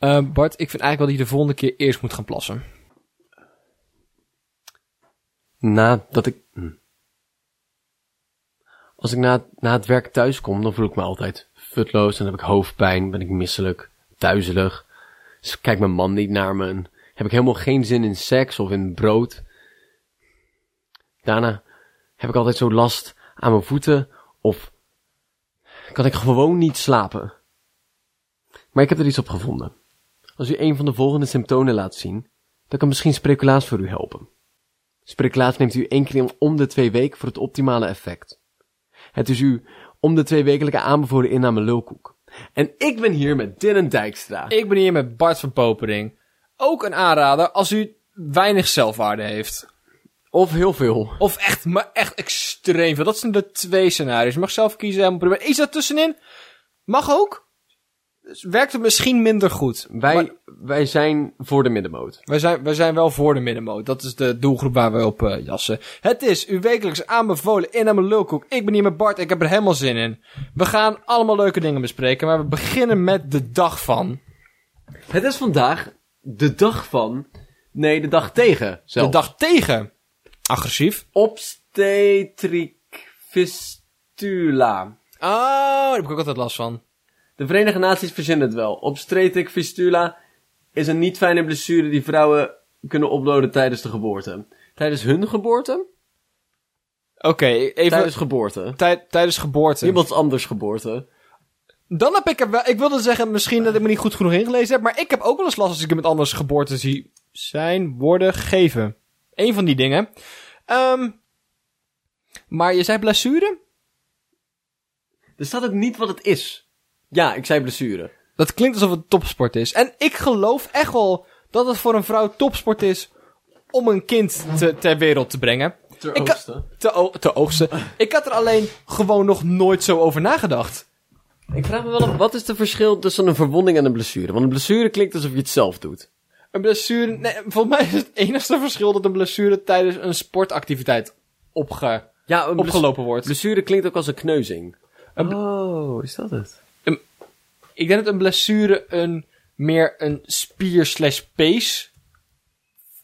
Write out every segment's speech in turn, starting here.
Eh, Bart, ik vind eigenlijk wel dat je de volgende keer eerst moet gaan plassen. Nadat ik... hm. Als ik na, na het werk thuis kom, dan voel ik me altijd futloos. Dan heb ik hoofdpijn, ben ik misselijk, duizelig. Dus kijkt mijn man niet naar me. en heb ik helemaal geen zin in seks of in brood. Daarna heb ik altijd zo last aan mijn voeten of kan ik gewoon niet slapen. Maar ik heb er iets op gevonden. Als u een van de volgende symptomen laat zien, dan kan misschien speculaas voor u helpen. Speculaas neemt u één keer om de twee weken voor het optimale effect. Het is uw om de twee wekelijke aanbevolen inname lulkoek. En ik ben hier met Dylan Dijkstra. Ik ben hier met Bart van Popering. Ook een aanrader als u weinig zelfwaarde heeft. Of heel veel. Of echt, maar echt extreem veel. Dat zijn de twee scenario's. Je mag zelf kiezen. prima. Iets daartussenin mag ook. Werkt het misschien minder goed. Wij, Maar wij zijn voor de middenmoot. wij, zijn, wij zijn wel voor de middenmoot. Dat is de doelgroep waar we op eh, jassen. Het is uw wekelijks aanbevolen inname lulkoek. Ik ben hier met Bart. Ik heb er helemaal zin in. We gaan allemaal leuke dingen bespreken. Maar we beginnen met de dag van. Het is vandaag de dag van... Nee, de dag tegen zelf. De dag tegen. Agressief. Obstetric fistula. Oh, daar heb ik ook altijd last van. De Verenigde Naties verzinnen het wel. Obstetric fistula is een niet fijne blessure die vrouwen kunnen oplopen tijdens de geboorte. Tijdens hun geboorte? Oké, even... Tijdens geboorte. Tij- tijdens geboorte. Iemand anders geboorte. Dan heb ik er wel... Ik wilde zeggen misschien dat ik me niet goed genoeg ingelezen heb. Maar ik heb ook wel eens last als ik iemand anders geboorte zie zijn, worden, geven. Eén van die dingen. Ehm maar je zei blessure? Er staat ook niet wat het is. Ja, ik zei blessure. Dat klinkt alsof het topsport is. En ik geloof echt wel dat het voor een vrouw topsport is om een kind te, ter wereld te brengen. Ter Ik Te, o- te oogsten. Ik had er alleen gewoon nog nooit zo over nagedacht. Ik vraag me wel af, wat is het verschil tussen een verwonding en een blessure? Want een blessure klinkt alsof je het zelf doet. Een blessure... Nee, volgens mij is het enige verschil dat een blessure tijdens een sportactiviteit opge, Ja, een opgelopen wordt. blessure klinkt ook als een kneuzing. Een- oh, is dat het? Ik denk dat een blessure een meer een spier slash pees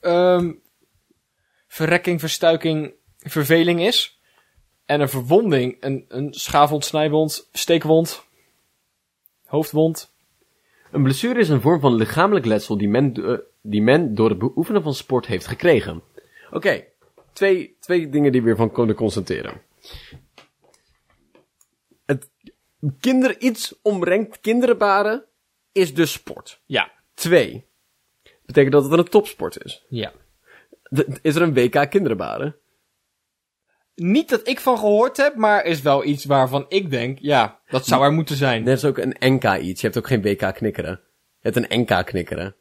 ehm, verrekking, verstuiking, verveling is. En een verwonding, een, een schaafwond, snijwond, steekwond, hoofdwond. Een blessure is een vorm van lichamelijk letsel die men, eh, die men door het beoefenen van sport heeft gekregen. Oké, twee, twee dingen die we hiervan kunnen constateren. Kinder, iets omrengt kinderen baren is dus sport. Ja. Twee, betekent dat het een topsport is. Ja. Is er een WK kinderen baren? Niet dat ik van gehoord heb, maar is wel iets waarvan ik denk, ja, dat zou er moeten zijn. Net is ook een NK iets. Je hebt ook geen WK knikkeren. Je hebt een NK knikkeren.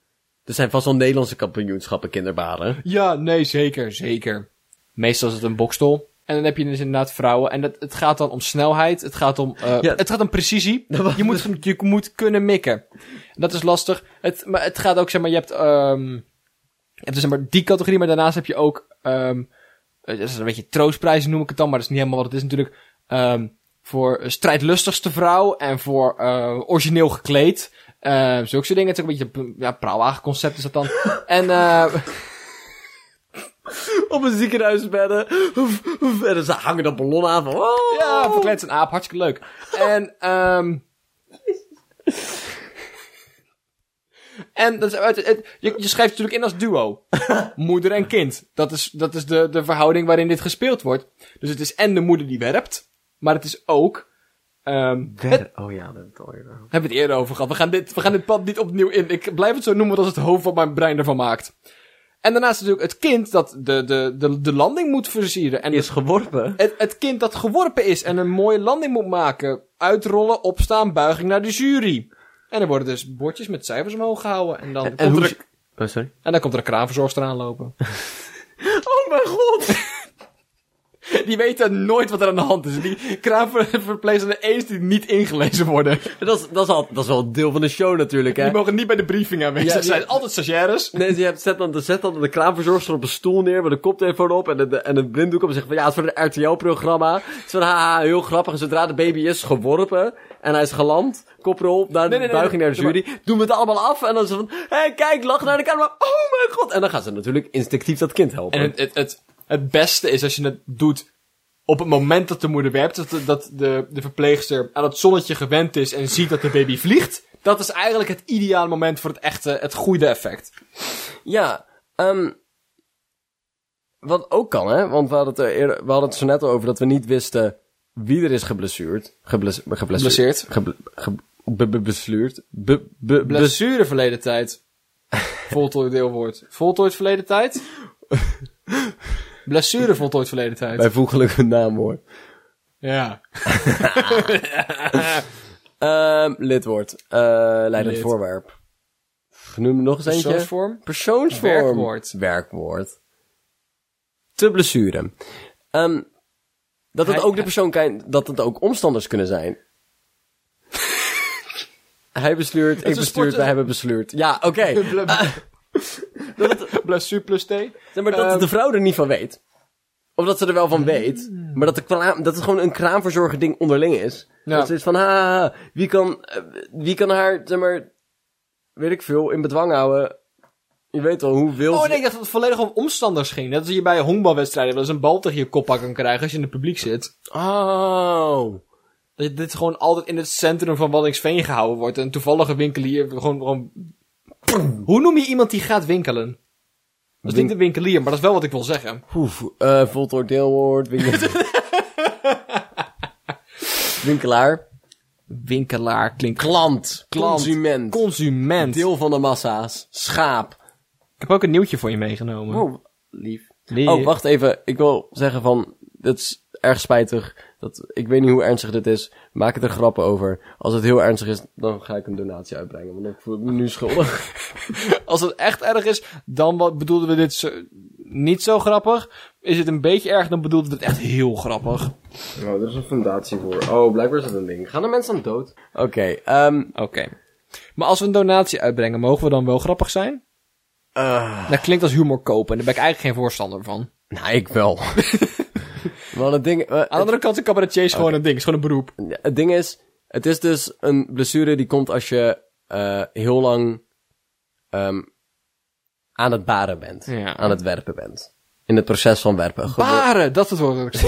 Er zijn vast wel Nederlandse kampioenschappen kinderbaren. Ja, nee, zeker, zeker. Meestal is het een bokstol. En dan heb je dus inderdaad vrouwen. En dat, het gaat dan om snelheid. Het gaat om, Ja. het gaat om precisie. Je moet, je moet kunnen mikken. En dat is lastig. Het, maar het gaat ook, zeg maar, je hebt, ehm je hebt dus, zeg maar, die categorie. Maar daarnaast heb je ook, ehm dat is een beetje troostprijzen noem ik het dan. Maar dat is niet helemaal wat het is natuurlijk. Ehm voor strijdlustigste vrouw. En voor, eh origineel gekleed. Eh zulke soort dingen. Het is ook een beetje, ja, prauwwagenconcept is dat dan. en, eh Op een ziekenhuisbedden. En dan hangen dat ballon aan van... Oh. Ja, verkleed als een aap, hartstikke leuk. En, ehm en dat is, het, het- je, je schrijft natuurlijk in als duo. moeder en kind. Dat is, dat is de, de verhouding waarin dit gespeeld wordt. Dus het is en de moeder die werpt, maar het is ook... ehm het, Oh ja, dat hebben we het eerder over. hebben we het eerder over gehad. We gaan dit, we gaan dit pad niet opnieuw in. Ik blijf het zo noemen, is het hoofd wat mijn brein ervan maakt. En daarnaast natuurlijk het kind dat de, de, de, de landing moet versieren. En Is geworpen. het, het kind dat geworpen is en een mooie landing moet maken. Uitrollen, opstaan, buiging naar de jury. En er worden dus bordjes met cijfers omhoog gehouden. En dan, En komt, er, Oh, sorry. en dan komt er een kraanverzorgster aanlopen. Oh mijn god. Die weten nooit wat er aan de hand is. Die kraamverpleegsters zijn de enige die niet ingelezen worden. Dat is, dat, is al, dat is wel een deel van de show natuurlijk, hè? Die mogen niet bij de briefing aanwezig Ja, die- zijn. Altijd stagiaires. Nee, je hebt, zet, dan, zet dan de kraamverzorgster op een stoel neer met een koptelefoon op en, de, en een blinddoek op en zegt van ja, het is voor een RTL-programma. Het is van haha, heel grappig. En zodra de baby is geworpen en hij is geland, koprol naar de Nee, nee, nee, buiging nee, naar de jury, doen we het allemaal af. En dan ze van, hé, hey, kijk, lach naar de camera. Oh mijn god. En dan gaan ze natuurlijk instinctief dat kind helpen. En het, het, het, het beste is als je het doet op het moment dat de moeder werpt. Dat, de- dat de, de verpleegster aan het zonnetje gewend is en ziet dat de baby vliegt. Dat is eigenlijk het ideale moment voor het echte, het goede effect. Ja, ehm wat ook kan, hè? Want we hadden, het er eerder, we hadden het zo net over dat we niet wisten wie er is geblesseerd. Gebles, geblesseerd. Geblesseerd. Blessure verleden tijd. Voltooid deelwoord. Voltooid verleden tijd? Blessure voltooid verleden tijd. bijvoeglijke naam hoor. Ja. Ehm lidwoord. Eh leidend Lid. voorwerp. Noem nog eens eentje. Persoonsvorm? Persoonsvorm. Werkwoord. Werkwoord. Te blessure. Ehm dat het Hij- ook de persoon kan, dat het ook omstanders kunnen zijn. Hij besluurt, ik een bestuurd, sport- wij hebben besluurd. Ja, oké. Blessure plus T. Zeg maar dat Ehm. de vrouw er niet van weet. Of dat ze er wel van weet. Maar dat, de dat het gewoon een kraamverzorger ding onderling is. Ja. Dat ze is van, ha, wie kan, eh, wie kan haar, zeg maar, weet ik veel, in bedwang houden. Je weet wel, hoe wil Oh nee, ik dacht dat het volledig om omstanders ging. Net als je bij honkbalwedstrijden wel eens een bal tegen je kop kan krijgen als je in het publiek zit. Oh. Dat dit gewoon altijd in het centrum van Waddinxveen gehouden wordt. Een toevallige winkelier gewoon... gewoon... Hoe noem je iemand die gaat winkelen? Dat is Win- niet een winkelier, maar dat is wel wat ik wil zeggen. Oef, eh voltooid deelwoord, winkel... winkelaar. Winkelaar klinkt... Klant. Klant. Consument. Consument. Deel van de massa's. Schaap. Ik heb ook een nieuwtje voor je meegenomen. Oh, lief. Oh, wacht even. Ik wil zeggen van, dit is erg spijtig. Dat, ik weet niet hoe ernstig dit is. Maak het er grappen over. Als het heel ernstig is, dan ga ik een donatie uitbrengen. Want dan voel ik me nu schuldig. Als het echt erg is, dan wat bedoelden we dit zo, niet zo grappig. Is het een beetje erg, dan bedoelden we het echt heel grappig. Oh, er is een fundatie voor. Oh, blijkbaar is dat een ding. Gaan er mensen aan dood? Oké, ehm... Oké. Maar als we een donatie uitbrengen, mogen we dan wel grappig zijn? eh, Dat klinkt als humor kopen en daar ben ik eigenlijk geen voorstander van. nou, ik wel. Want het ding... eh, Aan de andere kant, een cabaretier is gewoon een ding, is gewoon een beroep. Ja, Het ding is, het is dus een blessure die komt als je eh, heel lang ehm, aan het baren bent. Ja. Aan het werpen bent. In het proces van werpen. Baren, dat is het woord ik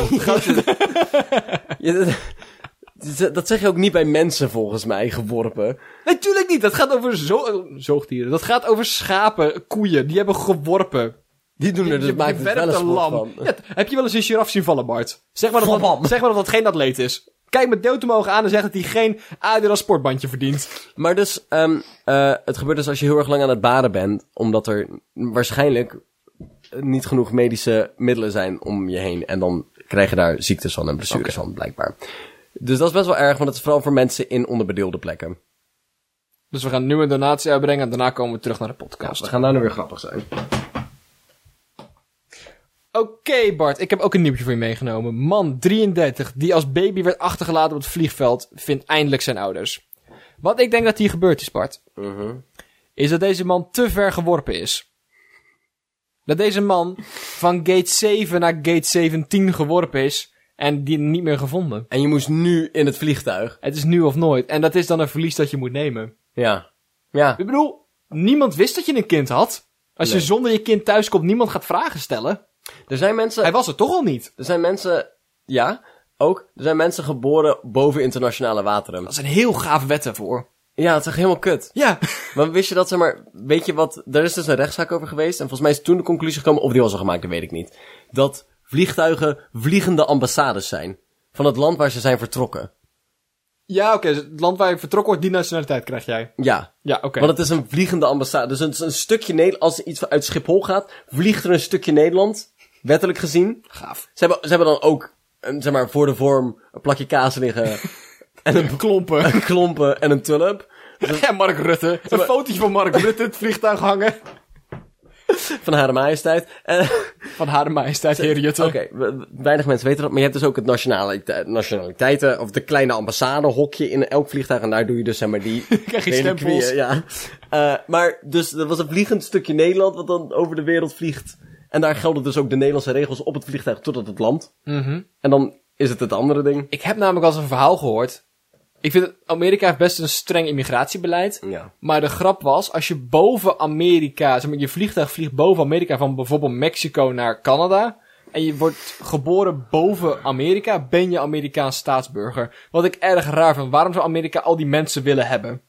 dat, dat zeg je ook niet bij mensen volgens mij, geworpen. Natuurlijk niet, dat gaat over zo zoogdieren. Dat gaat over schapen, koeien, die hebben geworpen. Die doen er dus je maakt het wel een lam. lam. van. Ja, heb je wel eens een giraf zien vallen, Bart? Zeg maar, dat dat, zeg maar dat dat geen atleet is. Kijk met doodtomogen aan en zeg dat hij geen Adidas sportbandje verdient. Maar dus, ehm, eh, het gebeurt dus als je heel erg lang aan het baren bent, omdat er waarschijnlijk niet genoeg medische middelen zijn om je heen. En dan krijg je daar ziektes van en blessures van, blijkbaar. Dus dat is best wel erg, want het is vooral voor mensen in onderbedeelde plekken. Dus we gaan nu een donatie uitbrengen en daarna komen we terug naar de podcast. gaan daar nu weer grappig zijn. Oké Bart, ik heb ook een nieuwtje voor je meegenomen. Man 33, die als baby werd achtergelaten op het vliegveld, vindt eindelijk zijn ouders. Wat ik denk dat hier gebeurd is, Bart, is dat deze man te ver geworpen is. Dat deze man van gate 7 naar gate 17 geworpen is en die niet meer gevonden. En je moest nu in het vliegtuig. Het is nu of nooit. En dat is dan een verlies dat je moet nemen. Ja. Ja. Ik bedoel, niemand wist dat je een kind had. Als Nee. je zonder je kind thuis komt, niemand gaat vragen stellen. Er zijn mensen... Hij was er toch al niet. Er zijn mensen... Ja, ook. Er zijn mensen geboren boven internationale wateren. Dat is een heel gaaf wet daarvoor. Ja, het is echt helemaal kut. Ja. Maar wist je dat, zeg maar... Weet je wat... Er is dus een rechtszaak over geweest. En volgens mij is toen de conclusie gekomen... Of die was al gemaakt, dat weet ik niet. Dat vliegtuigen vliegende ambassades zijn. Van het land waar ze zijn vertrokken. Ja, oké. dus het land waar je vertrokken wordt, die nationaliteit krijg jij. Ja. Ja, oké. Want het is een vliegende ambassade. Dus een, een stukje Nederland... Als er iets uit Schiphol gaat... Vliegt er een stukje Nederland. Wettelijk gezien. Gaaf. Ze hebben, ze hebben dan ook... Een, zeg maar, voor de vorm... Een plakje kaas liggen. en een Klompen. een klompen en een tulp. en Mark Rutte. Een fotootje van Mark Rutte het vliegtuig hangen. Van Hare Majesteit. Van Hare Majesteit Heer Jutte. Oké, we- weinig mensen weten dat, maar je hebt dus ook het nationalite nationaliteiten, of de kleine ambassadehokje in elk vliegtuig, en daar doe je dus zeg maar die Krijg je stempels. Ja. Eh, maar dus, er was een vliegend stukje Nederland wat dan over de wereld vliegt. En daar gelden dus ook de Nederlandse regels op het vliegtuig totdat het landt. Mhm. En dan is het het andere ding. Ik heb namelijk al eens een verhaal gehoord. Ik vind dat Amerika heeft best een streng immigratiebeleid. Ja. Maar de grap was, als je boven Amerika, zeg maar, je vliegtuig vliegt boven Amerika van bijvoorbeeld Mexico naar Canada. En je wordt geboren boven Amerika, ben je Amerikaans staatsburger. Wat ik erg raar vind. Waarom zou Amerika al die mensen willen hebben?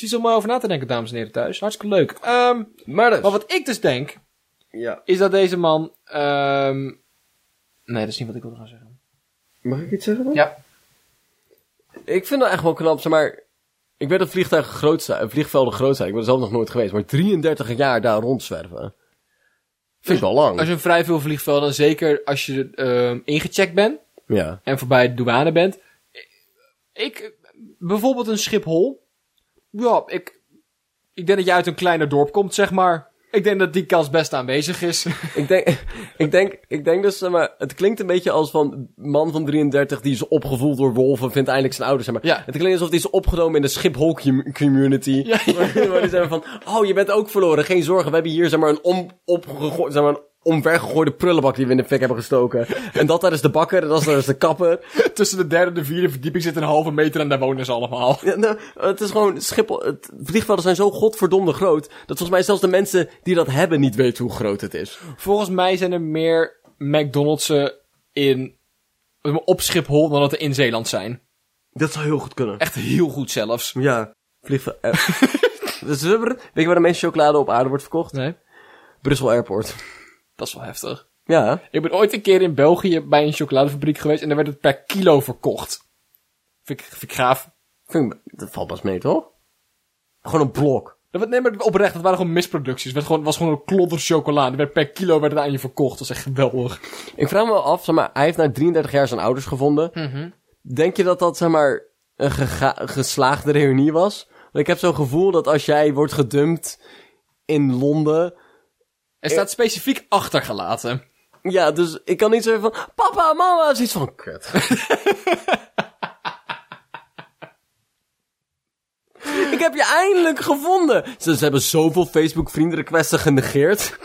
Je om over na te denken, dames en heren thuis. Hartstikke leuk. Ehm, Maar dus. maar wat ik dus denk, Ja. is dat deze man... ehm nee, dat is niet wat ik wilde gaan zeggen. Mag ik iets zeggen dan? Ja. Ik vind dat echt wel knap, zeg maar... Ik weet dat vliegtuigen groot zijn, eh, vliegvelden groot zijn. Ik ben er zelf nog nooit geweest. Maar 33 jaar daar rondzwerven. Vind ik wel lang. Als je een vrij veel vliegvelden, zeker als je ehm ingecheckt bent Ja. en voorbij de douane bent. Ik, bijvoorbeeld een Schiphol. Ja, ik, ik denk dat je uit een kleiner dorp komt, zeg maar. Ik denk dat die kans best aanwezig is. Ik denk, ik denk, ik denk dus, zeg maar, het klinkt een beetje als van man van 33 die is opgevoed door wolven, vindt eindelijk zijn ouders, zeg maar. Ja. Het klinkt alsof hij is opgenomen in de Schiphol com- community. Ja, ja. Waar, waar die zeggen van, oh, je bent ook verloren, geen zorgen, we hebben hier, zeg maar, een om, opgegooid, zeg maar, een omvergegooide prullenbak die we in de fik hebben gestoken. En dat daar is de bakker, en dat daar is de kapper. Tussen de derde en de vierde verdieping zit een halve meter en daar wonen ze allemaal. Ja, nou, het is gewoon, Schiphol, het, vliegvelden zijn zo godverdomde groot, dat volgens mij zelfs de mensen die dat hebben niet weten hoe groot het is. Volgens mij zijn er meer McDonald's'en in, op Schiphol dan dat er in Zeeland zijn. Dat zou heel goed kunnen. Echt heel goed zelfs. Ja, vliegveld. eh. Weet je waar de meeste chocolade op aarde wordt verkocht? Nee, Brussel Airport. Dat is wel heftig. Ja. Ik ben ooit een keer in België bij een chocoladefabriek geweest en daar werd het per kilo verkocht. Vind ik, vind ik gaaf. Vind ik, dat valt pas mee, toch? Gewoon een blok. Dat werd, nee, maar oprecht, dat waren gewoon misproducties. Het werd gewoon, was gewoon een klodder chocolade. Er werd per kilo werd het aan je verkocht. Dat is echt geweldig. Ik vraag me wel af, zeg maar, hij heeft na 33 jaar zijn ouders gevonden. Denk je dat dat, zeg maar, een geslaagde reunie was? Want ik heb zo'n gevoel dat als jij wordt gedumpt in Londen... Er staat specifiek achtergelaten. Ja, dus ik kan niet zeggen van, papa, mama, zoiets van, kut. ik heb je eindelijk gevonden. Ze, ze hebben zoveel Facebook vriendenrequesten genegeerd.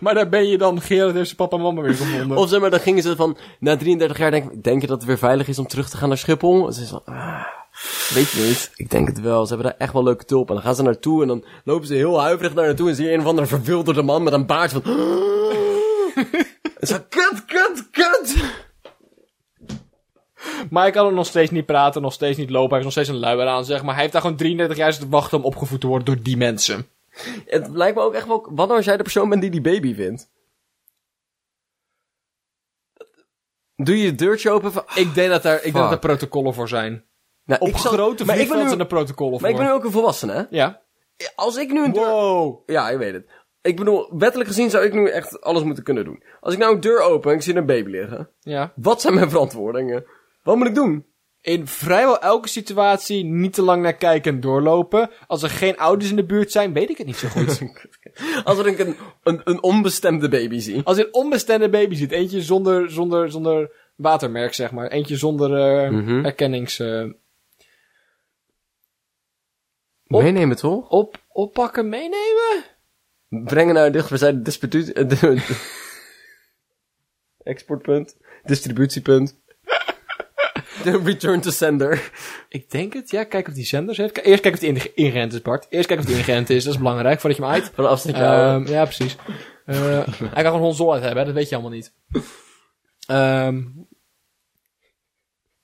Maar daar ben je dan, Gerard heeft zijn papa en mama weer gevonden. Of zeg maar, dan gingen ze van, na 33 jaar denk, denk je dat het weer veilig is om terug te gaan naar Schiphol? Ze is van, ah, weet je niet. Ik denk het wel. Ze hebben daar echt wel leuke tulpen. En dan gaan ze naartoe en dan lopen ze heel huiverig daar naartoe en zie je een of andere verwilderde man met een baard van, en zo, kut, kut, kut. Maar hij kan er nog steeds niet praten, nog steeds niet lopen. Hij heeft nog steeds een luier aan, zeg maar. Hij heeft daar gewoon 33 jaar zitten wachten om opgevoed te worden door die mensen. Het lijkt me ook echt wel, wat nou als jij de persoon bent die die baby vindt? Doe je het deurtje open van, Ik denk dat er, ik denk dat er protocollen voor zijn. Nou, Op ik zal- grote maar ik ben nu, er protocollen maar ik ben nu ook een volwassene, hè? Ja. Als ik nu een deur... Wow. Ja, ik weet het. Ik bedoel, wettelijk gezien zou ik nu echt alles moeten kunnen doen. Als ik nou een deur open en ik zie een baby liggen. Ja. Wat zijn mijn verantwoordingen? Wat moet ik doen? In vrijwel elke situatie niet te lang naar kijken en doorlopen. Als er geen ouders in de buurt zijn, weet ik het niet zo goed. Als ik een, een, een onbestemde baby zie. Als je een onbestemde baby ziet, eentje zonder, zonder, zonder watermerk, zeg maar. Eentje zonder eh Mhm. herkennings... eh, Op- Meenemen toch? op, oppakken, meenemen? Brengen naar dichtbijzijde disputu... eh, Exportpunt. Distributiepunt. De return to sender. Ik denk het, ja. Kijk of die zenders heeft. Eerst kijken of die ingeënt is, Bart. Eerst kijken of die ingeënt is, dat is belangrijk, voordat je hem uit. Van een afstandje houden. Ehm ja, precies. Eh, hij kan gewoon honsol uit hebben, hè, dat weet je allemaal niet. Ehm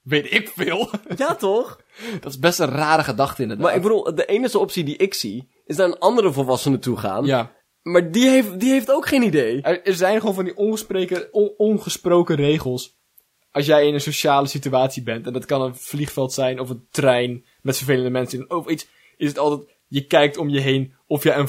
weet ik veel. Ja, toch? dat is best een rare gedachte inderdaad. Maar ik bedoel, de enige optie die ik zie, is naar een andere volwassene toe gaan. ja. Maar die heeft, die heeft ook geen idee. Er, er zijn gewoon van die ongesproken, on- ongesproken regels. Als jij in een sociale situatie bent, en dat kan een vliegveld zijn of een trein met vervelende mensen in, of iets, is het altijd, je kijkt om je heen of je een,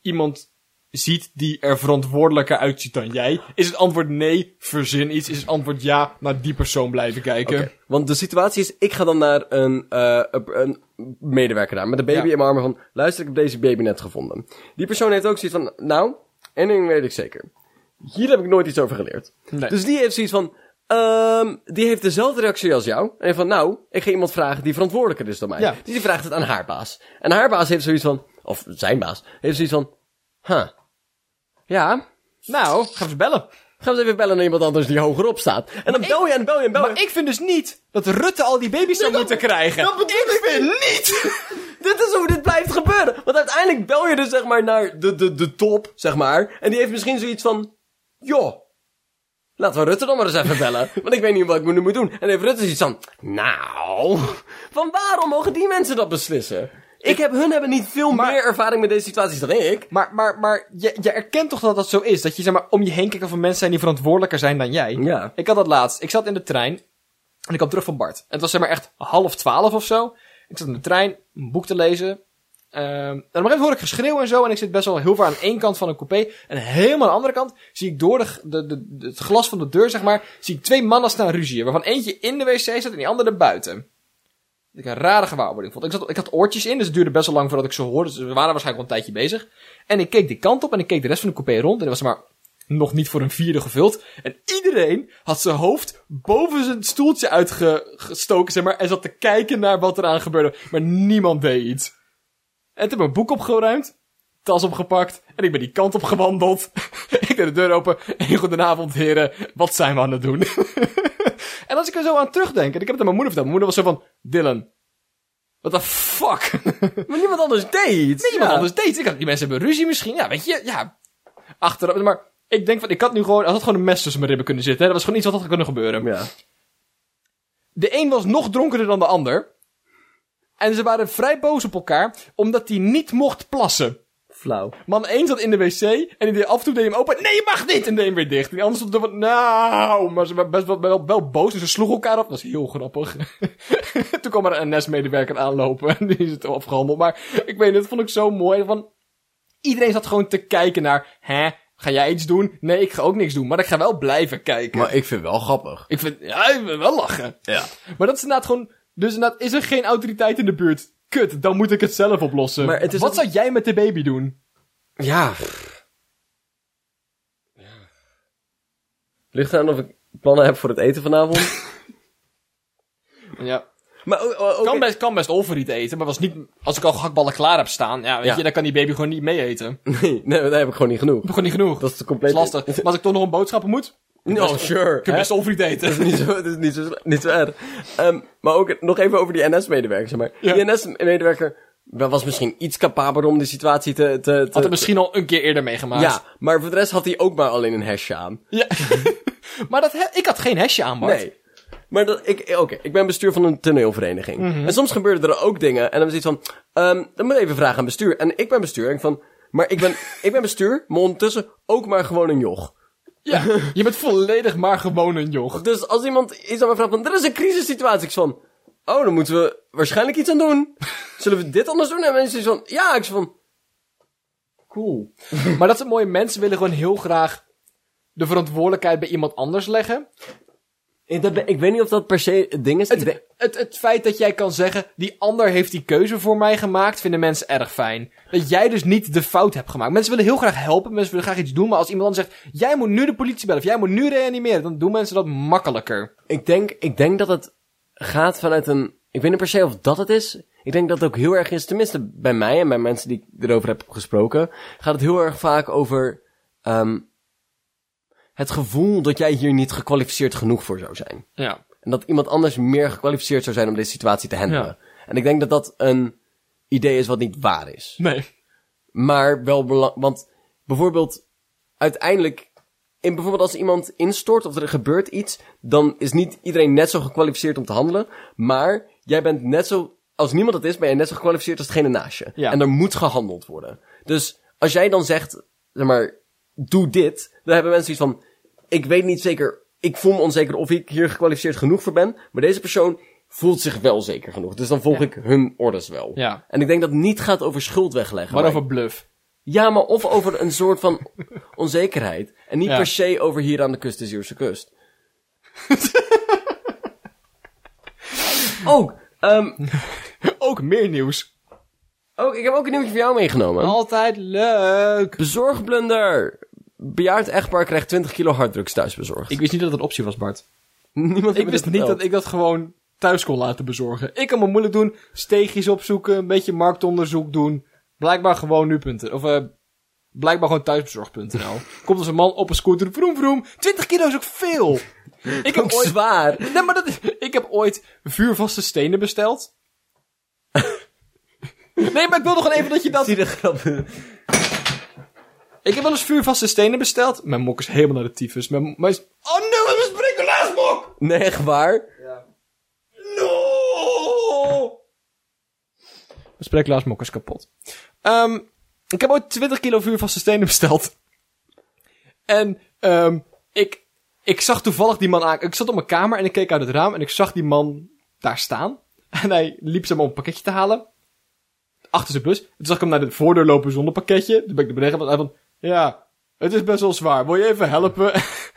iemand ziet die er verantwoordelijker uitziet dan jij? Is het antwoord nee, verzin iets? Is het antwoord ja, naar die persoon blijven kijken? Want de situatie is, ik ga dan naar een, eh, een- medewerker daar met een baby Ja. in mijn armen van, luister, ik heb deze baby net gevonden. Die persoon heeft ook zoiets van, nou, één ding weet ik zeker. Hier heb ik nooit iets over geleerd. Nee. Dus die heeft zoiets van, ehm, die heeft dezelfde reactie als jou. En van, nou, ik ga iemand vragen die verantwoordelijker is dan mij. Ja. Dus die vraagt het aan haar baas. En haar baas heeft zoiets van, of zijn baas, heeft zoiets van, huh, ja, Nou, gaan we ze bellen. gaan we eens even bellen naar iemand anders die hogerop staat. En dan bel je en bel je en bel je. Maar ik vind dus niet dat Rutte al die baby's zou moeten krijgen. dat bedoel ik vind niet! Dit is hoe dit blijft gebeuren. Want uiteindelijk bel je dus zeg maar naar de, de, de top, zeg maar. En die heeft misschien zoiets van... Joh, laten we Rutte dan maar eens even bellen. Want ik weet niet wat ik nu moet doen. En heeft Rutte zoiets van... Nou, van waarom mogen die mensen dat beslissen? Ik heb, hun hebben niet veel Maar- meer ervaring met deze situaties dan ik. Maar, maar, maar je, je erkent toch dat dat zo is? Dat je zeg maar, om je heen kijkt of er mensen zijn die verantwoordelijker zijn dan jij? Ja. Ik had dat laatst. Ik zat in de trein en ik kwam terug van Bart. En het was zeg maar echt half twaalf of zo. Ik zat in de trein een boek te lezen. Ehm en op een gegeven moment hoor ik geschreeuw en zo. En ik zit best wel heel ver aan één kant van een coupé. En helemaal aan de andere kant zie ik door de, de, de, het glas van de deur, zeg maar, zie ik twee mannen staan ruzieën. Waarvan eentje in de wc zat en die andere buiten. Dat ik een rare gewaarwording vond. Ik, zat, ik had oortjes in, dus het duurde best wel lang voordat ik ze hoorde. Dus we waren waarschijnlijk al een tijdje bezig. En ik keek die kant op en ik keek de rest van de coupé rond. En er was maar nog niet voor een vierde gevuld. En iedereen had zijn hoofd boven zijn stoeltje uitgestoken, zeg maar. En zat te kijken naar wat eraan gebeurde. Maar niemand deed iets. En toen heb ik mijn boek opgeruimd. Tas opgepakt. En ik ben die kant op gewandeld. ik deed de deur open. En goedenavond heren. Wat zijn we aan het doen? en als ik er zo aan terugdenk. En ik heb het aan mijn moeder verteld. Mijn moeder was zo van... Dylan. What the fuck? Maar niemand anders deed. Niemand anders deed. Ik dacht, die mensen hebben ruzie misschien. Ja, weet je, ja. Achteraf. Maar ik denk van, ik had nu gewoon, als had gewoon een mes tussen mijn ribben kunnen zitten. Hè. Dat was gewoon iets wat had kunnen gebeuren. Ja. De een was nog dronkerder dan de ander. En ze waren vrij boos op elkaar, omdat hij niet mocht plassen. Flauw. Man 1 zat in de wc en die deed af en toe deed hem open. Nee, je mag niet! En deed hem weer dicht. En die ander stond er van, nou, maar ze waren best wel, wel, wel boos. En ze sloegen elkaar op. Dat was heel grappig. Toen kwam er een NS-medewerker aanlopen en die is het afgehandeld. Maar ik weet niet, dat vond ik zo mooi. Van, iedereen zat gewoon te kijken naar, hè, ga jij iets doen? Nee, ik ga ook niks doen. Maar ik ga wel blijven kijken. Maar ik vind wel grappig. Ik vind, ja, ik wil wel lachen. Ja. Maar dat is inderdaad gewoon, dus inderdaad, is er geen autoriteit in de buurt? Kut, dan moet ik het zelf oplossen. Maar het is Wat zou jij met de baby doen? Ja. Ligt eraan of ik plannen heb voor het eten vanavond. Ja. maar o- o- oké. Kan best, kan best overriet eten, maar was niet, als ik al gehaktballen klaar heb staan, ja, weet Ja. je, dan kan die baby gewoon niet mee eten. Nee, nee, daar heb ik gewoon niet genoeg. heb gewoon niet genoeg. Dat is te Dat compleet... is lastig. Maar als ik toch nog een boodschappen moet, No, sure. ik heb best Dat is niet zo, dat is niet zo, niet zo erg. Ehm, maar ook nog even over die NS-medewerker, zeg maar. Ja. Die NS-medewerker was misschien iets capabeler om de situatie te... te, te Had het misschien al een keer eerder meegemaakt. ja, maar voor de rest had hij ook maar alleen een hesje aan. Ja. maar dat, he- ik had geen hesje aan, Bart. Nee. Maar dat, ik, oké, ik ben bestuur van een toneelvereniging. Mhm. En soms gebeuren er ook dingen. En dan is iets van, ehm dan moet je even vragen aan bestuur. En ik ben bestuur. En ik van, maar ik ben, ik ben bestuur, maar ondertussen ook maar gewoon een joch. Ja, je bent volledig maar gewoon een joch. Dus als iemand iets aan me vraagt van, er is een crisissituatie. Ik van, oh, dan moeten we waarschijnlijk iets aan doen. Zullen we dit anders doen? En mensen van, ja, ik van, cool. Maar dat is het mooie. Mensen willen gewoon heel graag de verantwoordelijkheid bij iemand anders leggen. Ik, dat ik weet niet of dat per se het ding is. Denk- Het, het, het feit dat jij kan zeggen, die ander heeft die keuze voor mij gemaakt, vinden mensen erg fijn. Dat jij dus niet de fout hebt gemaakt. Mensen willen heel graag helpen, mensen willen graag iets doen, maar als iemand dan zegt, jij moet nu de politie bellen, of jij moet nu reanimeren, dan doen mensen dat makkelijker. Ik denk, ik denk dat het gaat vanuit een. Ik weet niet per se of dat het is. Ik denk dat het ook heel erg is, tenminste bij mij en bij mensen die ik erover heb gesproken, gaat het heel erg vaak over ehm het gevoel dat jij hier niet gekwalificeerd genoeg voor zou zijn. Ja. En dat iemand anders meer gekwalificeerd zou zijn om deze situatie te handelen. Ja. En ik denk dat dat een idee is wat niet waar is. Nee. Maar wel belangrijk. Want bijvoorbeeld, uiteindelijk. In bijvoorbeeld als iemand instort of er gebeurt iets, dan is niet iedereen net zo gekwalificeerd om te handelen. Maar jij bent net zo. Als niemand het is, ben je net zo gekwalificeerd als degene naast je. Ja. En er moet gehandeld worden. Dus als jij dan zegt, zeg maar, doe dit, dan hebben mensen iets van. Ik weet niet zeker. Ik voel me onzeker of ik hier gekwalificeerd genoeg voor ben. Maar deze persoon voelt zich wel zeker genoeg. Dus dan volg Ja. ik hun orders wel. Ja. En ik denk dat het niet gaat over schuld wegleggen. Maar over bluff. Ja, maar of over een soort van onzekerheid. En niet Ja. per se over hier aan de kust, de Zeeuwse kust. ook, ehm, Ook meer nieuws. ook, ik heb ook een nieuwtje voor jou meegenomen. Altijd leuk. Bezorgblunder. Bejaard echtpaar krijgt 20 kilo harddrugs thuis bezorgd. Ik wist niet dat het een optie was, Bart. Niemand Ik wist niet dat ik dat gewoon thuis kon laten bezorgen. Ik kan me moeilijk doen, steegjes opzoeken, een beetje marktonderzoek doen. Blijkbaar gewoon nu.nl. Of eh blijkbaar gewoon thuisbezorg.nl. Komt als een man op een scooter, vroom vroom. 20 kilo is ook veel. Ik heb Ook ooit... zwaar. Nee, maar dat is... Ik heb ooit vuurvaste stenen besteld. nee, maar ik wil nog even dat je dat... Zie de grap. Ik heb wel eens vuurvaste stenen besteld. Mijn mok is helemaal naar de tyfus. Mijn, mijn... Oh nee, wat is mijn sprinkelaarsmok! Nee, echt waar? No! Mijn sprinkelaarsmok is kapot. Ehm, ik heb ooit 20 kilo vuurvaste stenen besteld. En ehm, ik, ik zag toevallig die man aan. Ik zat op mijn kamer en ik keek uit het raam en ik zag die man daar staan. En hij liep zeg maar om een pakketje te halen. Achter zijn bus. Toen zag ik hem naar de voordeur lopen zonder pakketje. Toen ben ik naar beneden gegaan. Hij van, ja, het is best wel zwaar. Wil je even helpen?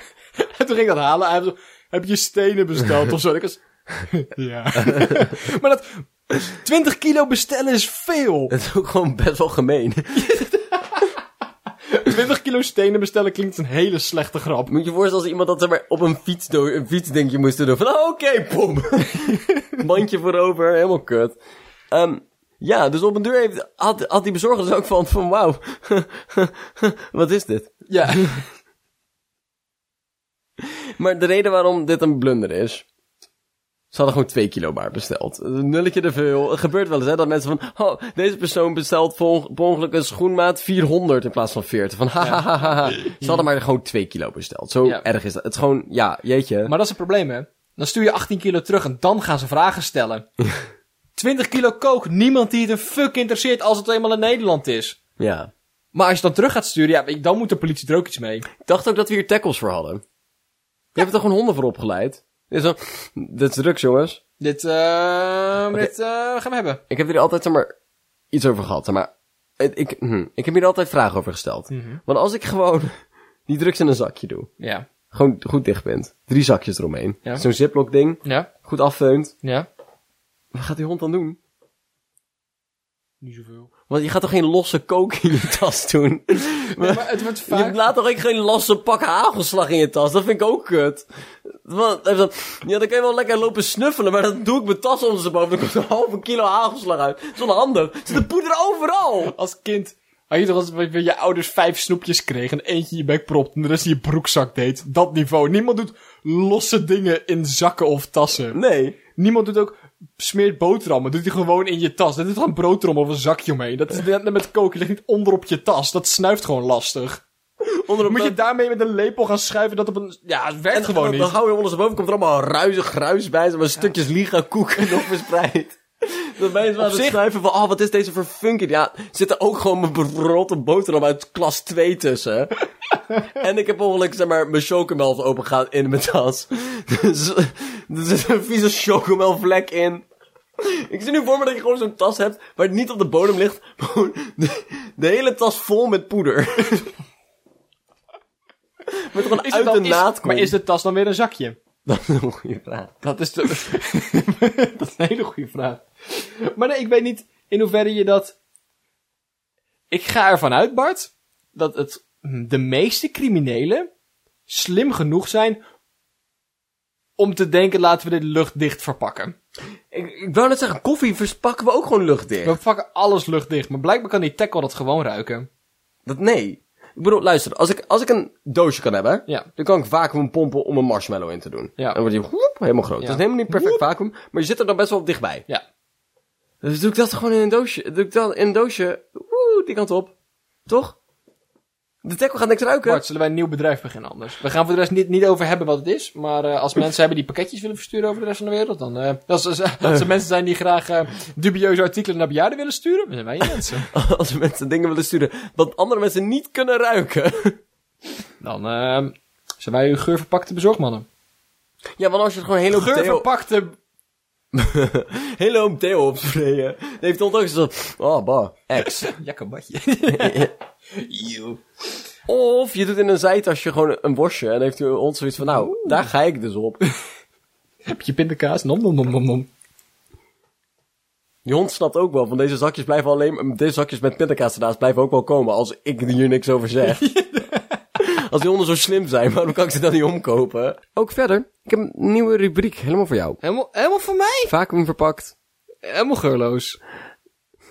en toen ging ik dat halen. Hij zei, heb je stenen besteld of zo? Ik was, ja. maar dat, 20 kilo bestellen is veel. Het is ook gewoon best wel gemeen. 20 kilo stenen bestellen klinkt een hele slechte grap. Moet je voorstellen als iemand dat zeg maar, op een fiets do- een fietsdingetje moest doen. Van, oh, oké, pom. Mandje voorover, helemaal kut. Ehm, ja, dus op een deur heeft, had, had die bezorger dus ook van, van wauw. Wat is dit? Ja. Maar de reden waarom dit een blunder is... Ze hadden gewoon 2 kilo maar besteld. Een nulletje te veel. Het gebeurt wel eens, hè, dat mensen van... Oh, deze persoon bestelt per ongeluk een schoenmaat 400 in plaats van 40. Van, ha, ha, ha, ha, ha. Ze hadden maar gewoon 2 kilo besteld. Zo Ja. erg is dat. Het is gewoon, ja, jeetje. Maar dat is het probleem, hè. Dan stuur je 18 kilo terug en dan gaan ze vragen stellen. 20 kilo kook. Niemand die het een fuck interesseert als het eenmaal in Nederland is. Ja. Maar als je het dan terug gaat sturen, ja, dan moet de politie er ook iets mee. Ik dacht ook dat we hier tackles voor hadden. Je hebt er toch gewoon honden voor opgeleid? Dit is, zo, dit is drugs, jongens. Dit, eh, dit, gaan we hebben. Ik heb hier altijd, zeg maar, iets over gehad. Maar, ik, ik, hm, ik heb hier altijd vragen over gesteld. Want als ik gewoon die drugs in een zakje doe, Ja. gewoon goed dicht bent, drie zakjes eromheen, Ja. zo'n ziplock ding, Ja. goed afveunt, Ja. Wat gaat die hond dan doen? Niet zoveel. Want je gaat toch geen losse kook in je tas doen? maar het wordt Je vaak... laat toch ook geen losse pak hagelslag in je tas? Dat vind ik ook kut. Want, zegt, ja, dan kan je wel lekker lopen snuffelen, maar dan doe ik mijn tas ondersteboven. Dan komt er een halve kilo hagelslag uit. Dat is onhandig. Er zit de poeder overal. Als kind had je toch als je, je ouders vijf snoepjes kreeg en eentje in je bek propt en de rest in je broekzak deed. Dat niveau. Niemand doet losse dingen in zakken of tassen. Nee. Niemand doet ook smeert boterhammen. Doet hij gewoon in je tas. Dat is een broodtrommel of een zakje omheen. Dat is net met koken. Je ligt niet onder op je tas. Dat snuift gewoon lastig. Onder Moet je daarmee met een lepel gaan schuiven dat op een... Ja, het werkt en gewoon dan, niet. Dan hou je ondersteboven, komt er allemaal ruizig gruis bij, maar stukjes liga koeken nog verspreid. Dan ben je aan het zich- snuiven van, oh, wat is deze voor funky? Ja, zit er ook gewoon mijn berotte boterham uit klas 2 tussen. en ik heb ongeluk, zeg maar, mijn chocomel opengegaan in mijn tas. Dus er zit een vieze chocomel vlek in. Ik zie nu voor me dat je gewoon zo'n tas hebt, waar het niet op de bodem ligt, de, de hele tas vol met poeder. met gewoon uit dan- de is- naad maar is de tas dan weer een zakje? Dat is een goede vraag. Dat is, de... dat is een hele goede vraag. Maar nee, ik weet niet in hoeverre je dat... Ik ga ervan uit, Bart, dat het de meeste criminelen slim genoeg zijn om te denken, laten we dit luchtdicht verpakken. Ik, ik wou net zeggen, koffie verspakken we ook gewoon luchtdicht. We verpakken alles luchtdicht, maar blijkbaar kan die tackle dat gewoon ruiken. Dat, nee. Ik bedoel, luister, als ik, als ik een doosje kan hebben, Ja. dan kan ik vacuüm pompen om een marshmallow in te doen. Ja. Dan wordt die woep, helemaal groot. Ja. Dat is helemaal niet perfect vacuüm, maar je zit er dan best wel dichtbij. Ja. Dus doe ik dat gewoon in een doosje. Doe ik dat in een doosje, woe, die kant op. Toch? De tackle gaat niks ruiken. Bart, zullen wij een nieuw bedrijf beginnen anders? We gaan voor de rest niet, niet over hebben wat het is. Maar eh, als mensen hebben die pakketjes willen versturen over de rest van de wereld, dan... eh als, als, als er mensen zijn die graag eh, dubieuze artikelen naar bejaarden willen sturen, dan zijn wij je mensen. Als mensen dingen willen sturen wat andere mensen niet kunnen ruiken. Dan eh, zijn wij uw geurverpakte bezorgmannen. ja, want als je het gewoon deo, Geurverpakte... hele hoop deo opsprayen, dan heeft het ook zo, oh, bah, ex. Jakkebatje. Of je doet in een zijtasje gewoon een worstje en heeft je hond zoiets van, nou, daar ga ik dus op. Heb je pindakaas? Nom, nom, nom, nom, nom. Die hond snapt ook wel, van deze zakjes blijven alleen, deze zakjes met pindakaas ernaast blijven ook wel komen als ik hier niks over zeg. als die honden zo slim zijn, waarom kan ik ze dan niet omkopen? Ook verder, ik heb een nieuwe rubriek, helemaal voor jou. Helemaal, helemaal voor mij? Vacuüm verpakt. Helemaal geurloos.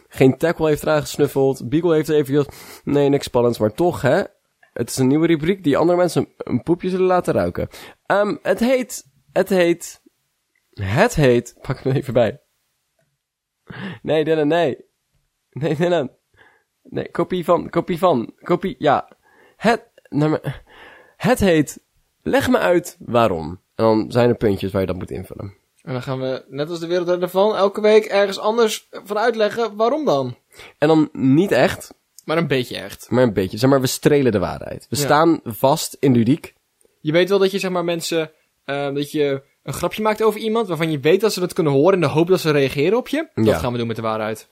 Geen tackle heeft eraan gesnuffeld. Beagle heeft even gezegd, nee, niks spannends. Maar toch, hè. Het is een nieuwe rubriek die andere mensen een poepje zullen laten ruiken. Ehm het heet, het heet, het heet, pak me even bij. Nee, Dylan, nee. Nee, Dylan. Nee, kopie van, kopie van, kopie, ja. Het, maar- het heet, leg me uit waarom. En dan zijn er puntjes waar je dat moet invullen. En dan gaan we, net als de wereld ervan, elke week ergens anders van uitleggen waarom dan. En dan niet echt, Maar een beetje echt. maar een beetje. Zeg maar, we strelen de waarheid. We Ja. staan vast in ludiek. Je weet wel dat je zeg maar mensen, eh, dat je een grapje maakt over iemand waarvan je weet dat ze dat kunnen horen in de hoop dat ze reageren op je. Dat Ja. gaan we doen met de waarheid.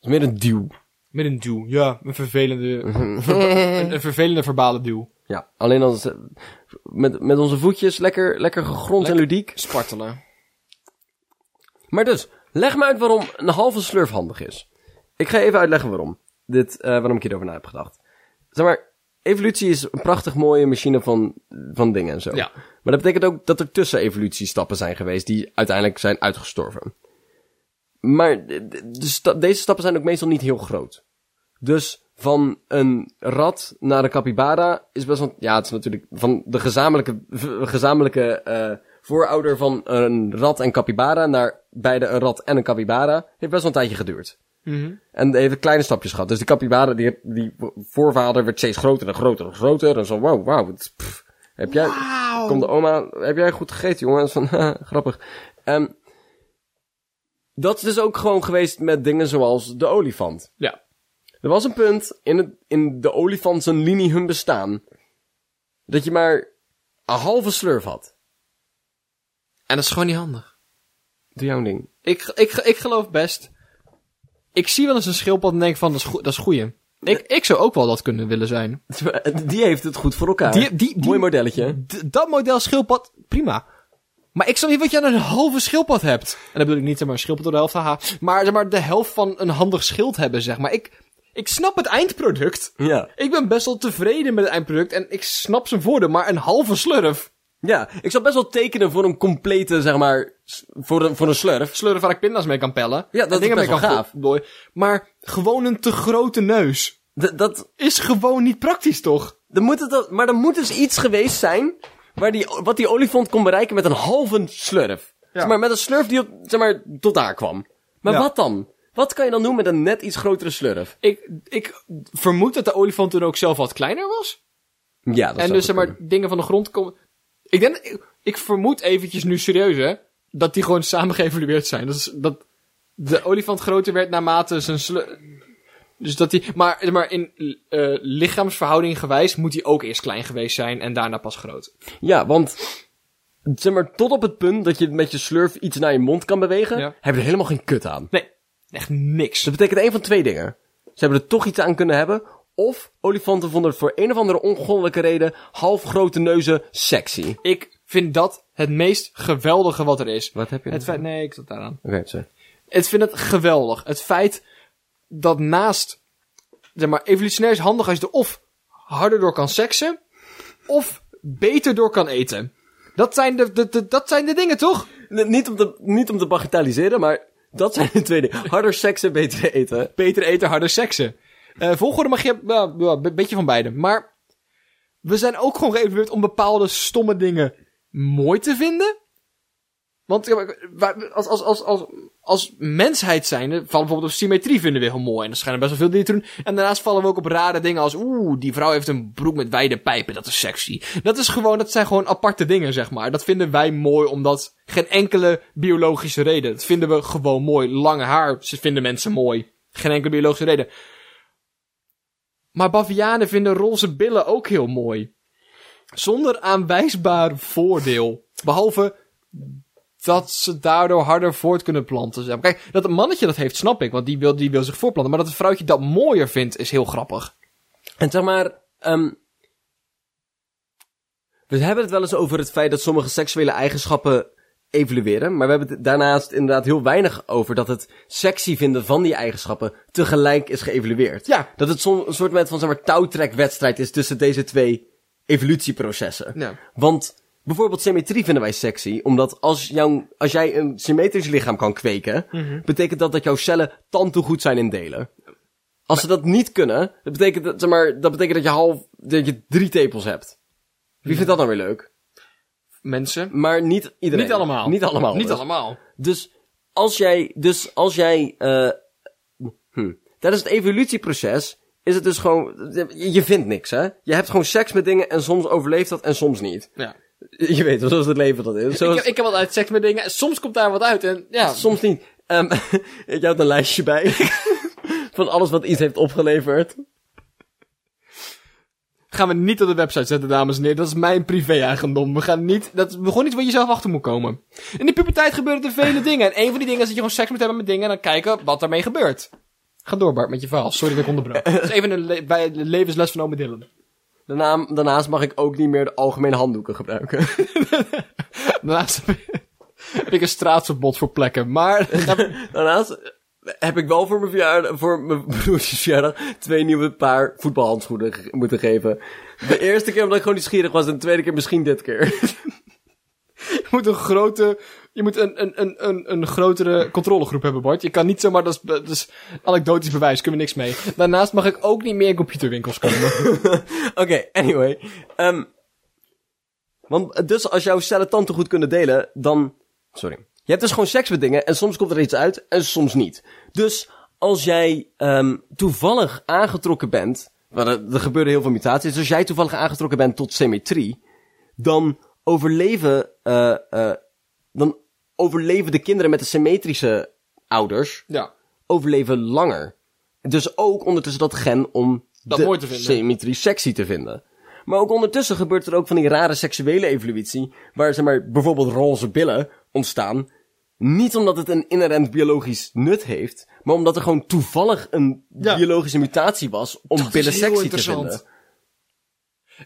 Is meer een duw. Met een duw. Ja, een vervelende, een, een vervelende verbale duw. Ja, alleen als met, met onze voetjes lekker, lekker gegrond en ludiek. Spartelen. Maar dus, leg me uit waarom een halve slurf handig is. Ik ga even uitleggen waarom. Dit, eh, waarom ik hierover na heb gedacht. Zeg maar, evolutie is een prachtig mooie machine van, van dingen en zo. Ja. Maar dat betekent ook dat er tussen evolutiestappen zijn geweest die uiteindelijk zijn uitgestorven. Maar de, sta- deze stappen zijn ook meestal niet heel groot. Dus van een rat naar een capybara is best wel... Ja, het is natuurlijk van de gezamenlijke, gezamenlijke eh, voorouder van een rat en capybara naar beide een rat en een capybara heeft best wel een tijdje geduurd. Mhm. En heeft kleine stapjes gehad. Dus die capybara, die, die voorvader werd steeds groter en groter en groter. En zo, wow, wow. het- pff, heb jij... Komt de oma, heb jij goed gegeten, jongen? Dat is van, grappig. Ehm dat is dus ook gewoon geweest met dingen zoals de olifant. Ja. Er was een punt in, het, in de olifant zijn linie hun bestaan, dat je maar een halve slurf had. En dat is gewoon niet handig. Doe jouw ding. Ik, ik, ik geloof best. Ik zie wel eens een schildpad en denk van, dat is, dat is goeie. Ik, ik zou ook wel dat kunnen willen zijn. Die heeft het goed voor elkaar. Die, die, die, Mooi modelletje. Dat model schildpad, prima. Maar ik snap niet wat je aan een halve schildpad hebt. En dan bedoel ik niet zeg maar een schildpad door de helft, haha. Maar zeg maar de helft van een handig schild hebben, zeg maar. Ik, ik snap het eindproduct. Ja. Ik ben best wel tevreden met het eindproduct en ik snap zijn voordeel, maar een halve slurf. Ja, ik zou best wel tekenen voor een complete, zeg maar, voor een, voor een slurf. Slurf waar ik pinda's mee kan pellen. Ja, dat is best wel kan gaaf. gooien. Maar gewoon een te grote neus D- dat, is gewoon niet praktisch, toch? dan moet het, dan- maar er moet dus iets geweest zijn, waar die, wat die olifant kon bereiken met een halve slurf. Ja. Zeg maar, met een slurf die op, zeg maar, tot daar kwam. Maar Ja. wat dan? Wat kan je dan doen met een net iets grotere slurf? Ik, ik vermoed dat de olifant toen ook zelf wat kleiner was. Ja, dat en dus zeg maar dingen van de grond komen. Ik denk, ik, ik vermoed eventjes nu serieus hè, dat die gewoon samen geëvalueerd zijn. Dat, is, dat de olifant groter werd naarmate zijn slu... Dus dat die, maar, maar in eh, lichaamsverhouding gewijs moet hij ook eerst klein geweest zijn en daarna pas groot. Ja, want, zeg maar, tot op het punt dat je met je slurf iets naar je mond kan bewegen, Ja. heb je er helemaal geen kut aan. Nee, echt niks. Dat betekent één van twee dingen. Ze hebben er toch iets aan kunnen hebben, of olifanten vonden het voor een of andere ongoddelijke reden half grote neuzen sexy. Ik vind dat het meest geweldige wat er is. Wat heb je? Het feit, nee, ik zat daaraan. Oké, sorry. Ik vind het geweldig. Het feit dat naast, zeg maar, evolutionair is handig als je er of harder door kan seksen, of beter door kan eten. Dat zijn de, de, de- dat zijn de dingen, toch? N- niet, om te, niet om te bagatelliseren, maar dat zijn de twee dingen. Harder seksen, beter eten. Beter eten, harder seksen. Eh volgorde mag je, een beetje van beide. Maar we zijn ook gewoon geëvalueerd om bepaalde stomme dingen mooi te vinden. Want als, mensheid zijn, vallen bijvoorbeeld op symmetrie vinden we heel mooi. En er schijnen best wel veel dingen te doen. En daarnaast vallen we ook op rare dingen als, oeh, die vrouw heeft een broek met wijde pijpen, dat is sexy. Dat is gewoon, dat zijn gewoon aparte dingen, zeg maar. Dat vinden wij mooi, omdat geen enkele biologische reden. Dat vinden we gewoon mooi. Lange haar, ze vinden mensen mooi. Geen enkele biologische reden. Maar bavianen vinden roze billen ook heel mooi. Zonder aanwijsbaar voordeel. Behalve dat ze daardoor harder voort kunnen planten. Zeg maar. Kijk, dat een mannetje dat heeft, snap ik, want die wil, die wil zich voortplanten. Maar dat het vrouwtje dat mooier vindt, is heel grappig. En zeg maar, ehm we hebben het wel eens over het feit dat sommige seksuele eigenschappen evolueren. Maar we hebben het daarnaast inderdaad heel weinig over dat het sexy vinden van die eigenschappen tegelijk is geëvalueerd. Ja. Dat het soms een soort van zeg maar touwtrekwedstrijd is tussen deze twee evolutieprocessen. Ja. Want bijvoorbeeld symmetrie vinden wij sexy, omdat als, als jij een symmetrisch lichaam kan kweken, betekent dat dat jouw cellen tandtoe goed zijn in delen. Als ze dat niet kunnen, dat betekent dat, zeg maar, dat betekent dat je half, dat je drie tepels hebt. Wie vindt dat dan weer leuk? Mensen. Maar niet iedereen. Niet allemaal. Niet allemaal. Niet dus. allemaal. Dus als jij, dus als jij, eh, hm, tijdens het evolutieproces is het dus gewoon, je, je vindt niks, hè? Je hebt gewoon seks met dingen en soms overleeft dat en soms niet. Ja. Je weet wel, zoals het leven dat is. Ik, heb- ik heb wat uit seks met dingen. en Soms komt daar wat uit. En ja, Soms niet. Ehm je houdt een lijstje bij van alles wat iets heeft opgeleverd. gaan we niet op de website zetten, dames en heren. Dat is mijn privé-eigendom. We gaan niet, dat is gewoon iets waar je zelf achter moet komen. In de puberteit gebeuren er vele dingen. En een van die dingen is dat je gewoon seks moet hebben met dingen en dan kijken wat daarmee gebeurt. Ga door, Bart, met je verhaal. Sorry dat ik onderbrak. Dat is even een le- bij de levensles van ome Dylan. Daarna, daarnaast mag ik ook niet meer de algemene handdoeken gebruiken. Daarnaast heb ik- een straatverbod voor plekken. Maar, Daarnaast heb ik wel voor mijn, verjaardag, voor mijn broertjes verjaardag twee nieuwe paar voetbalhandschoenen ge- moeten geven. De eerste keer omdat ik gewoon nieuwsgierig was en de tweede keer misschien dit keer. je moet een grote, je moet een, een, een, een, grotere controlegroep hebben, Bart. Je kan niet zomaar, dat is, anekdotisch bewijs, kunnen we niks mee. Daarnaast mag ik ook niet meer in computerwinkels komen. Oké, anyway. Ehm want dus als jouw cellen tanden goed kunnen delen, dan... Sorry. Je hebt dus gewoon seks met dingen en soms komt er iets uit en soms niet. Dus als jij ehm toevallig aangetrokken bent... Er, gebeuren heel veel mutaties. Dus als jij toevallig aangetrokken bent tot symmetrie... Dan overleven... eh eh dan overleven de kinderen met de symmetrische ouders... ja. overleven langer. Dus ook ondertussen dat gen om Dat de mooi te vinden. symmetrie sexy te vinden. Maar ook ondertussen gebeurt er ook van die rare seksuele evolutie, waar zeg maar bijvoorbeeld roze billen ontstaan. Niet omdat het een inherent biologisch nut heeft, maar omdat er gewoon toevallig een Ja. biologische mutatie was om Dat billen sexy te vinden.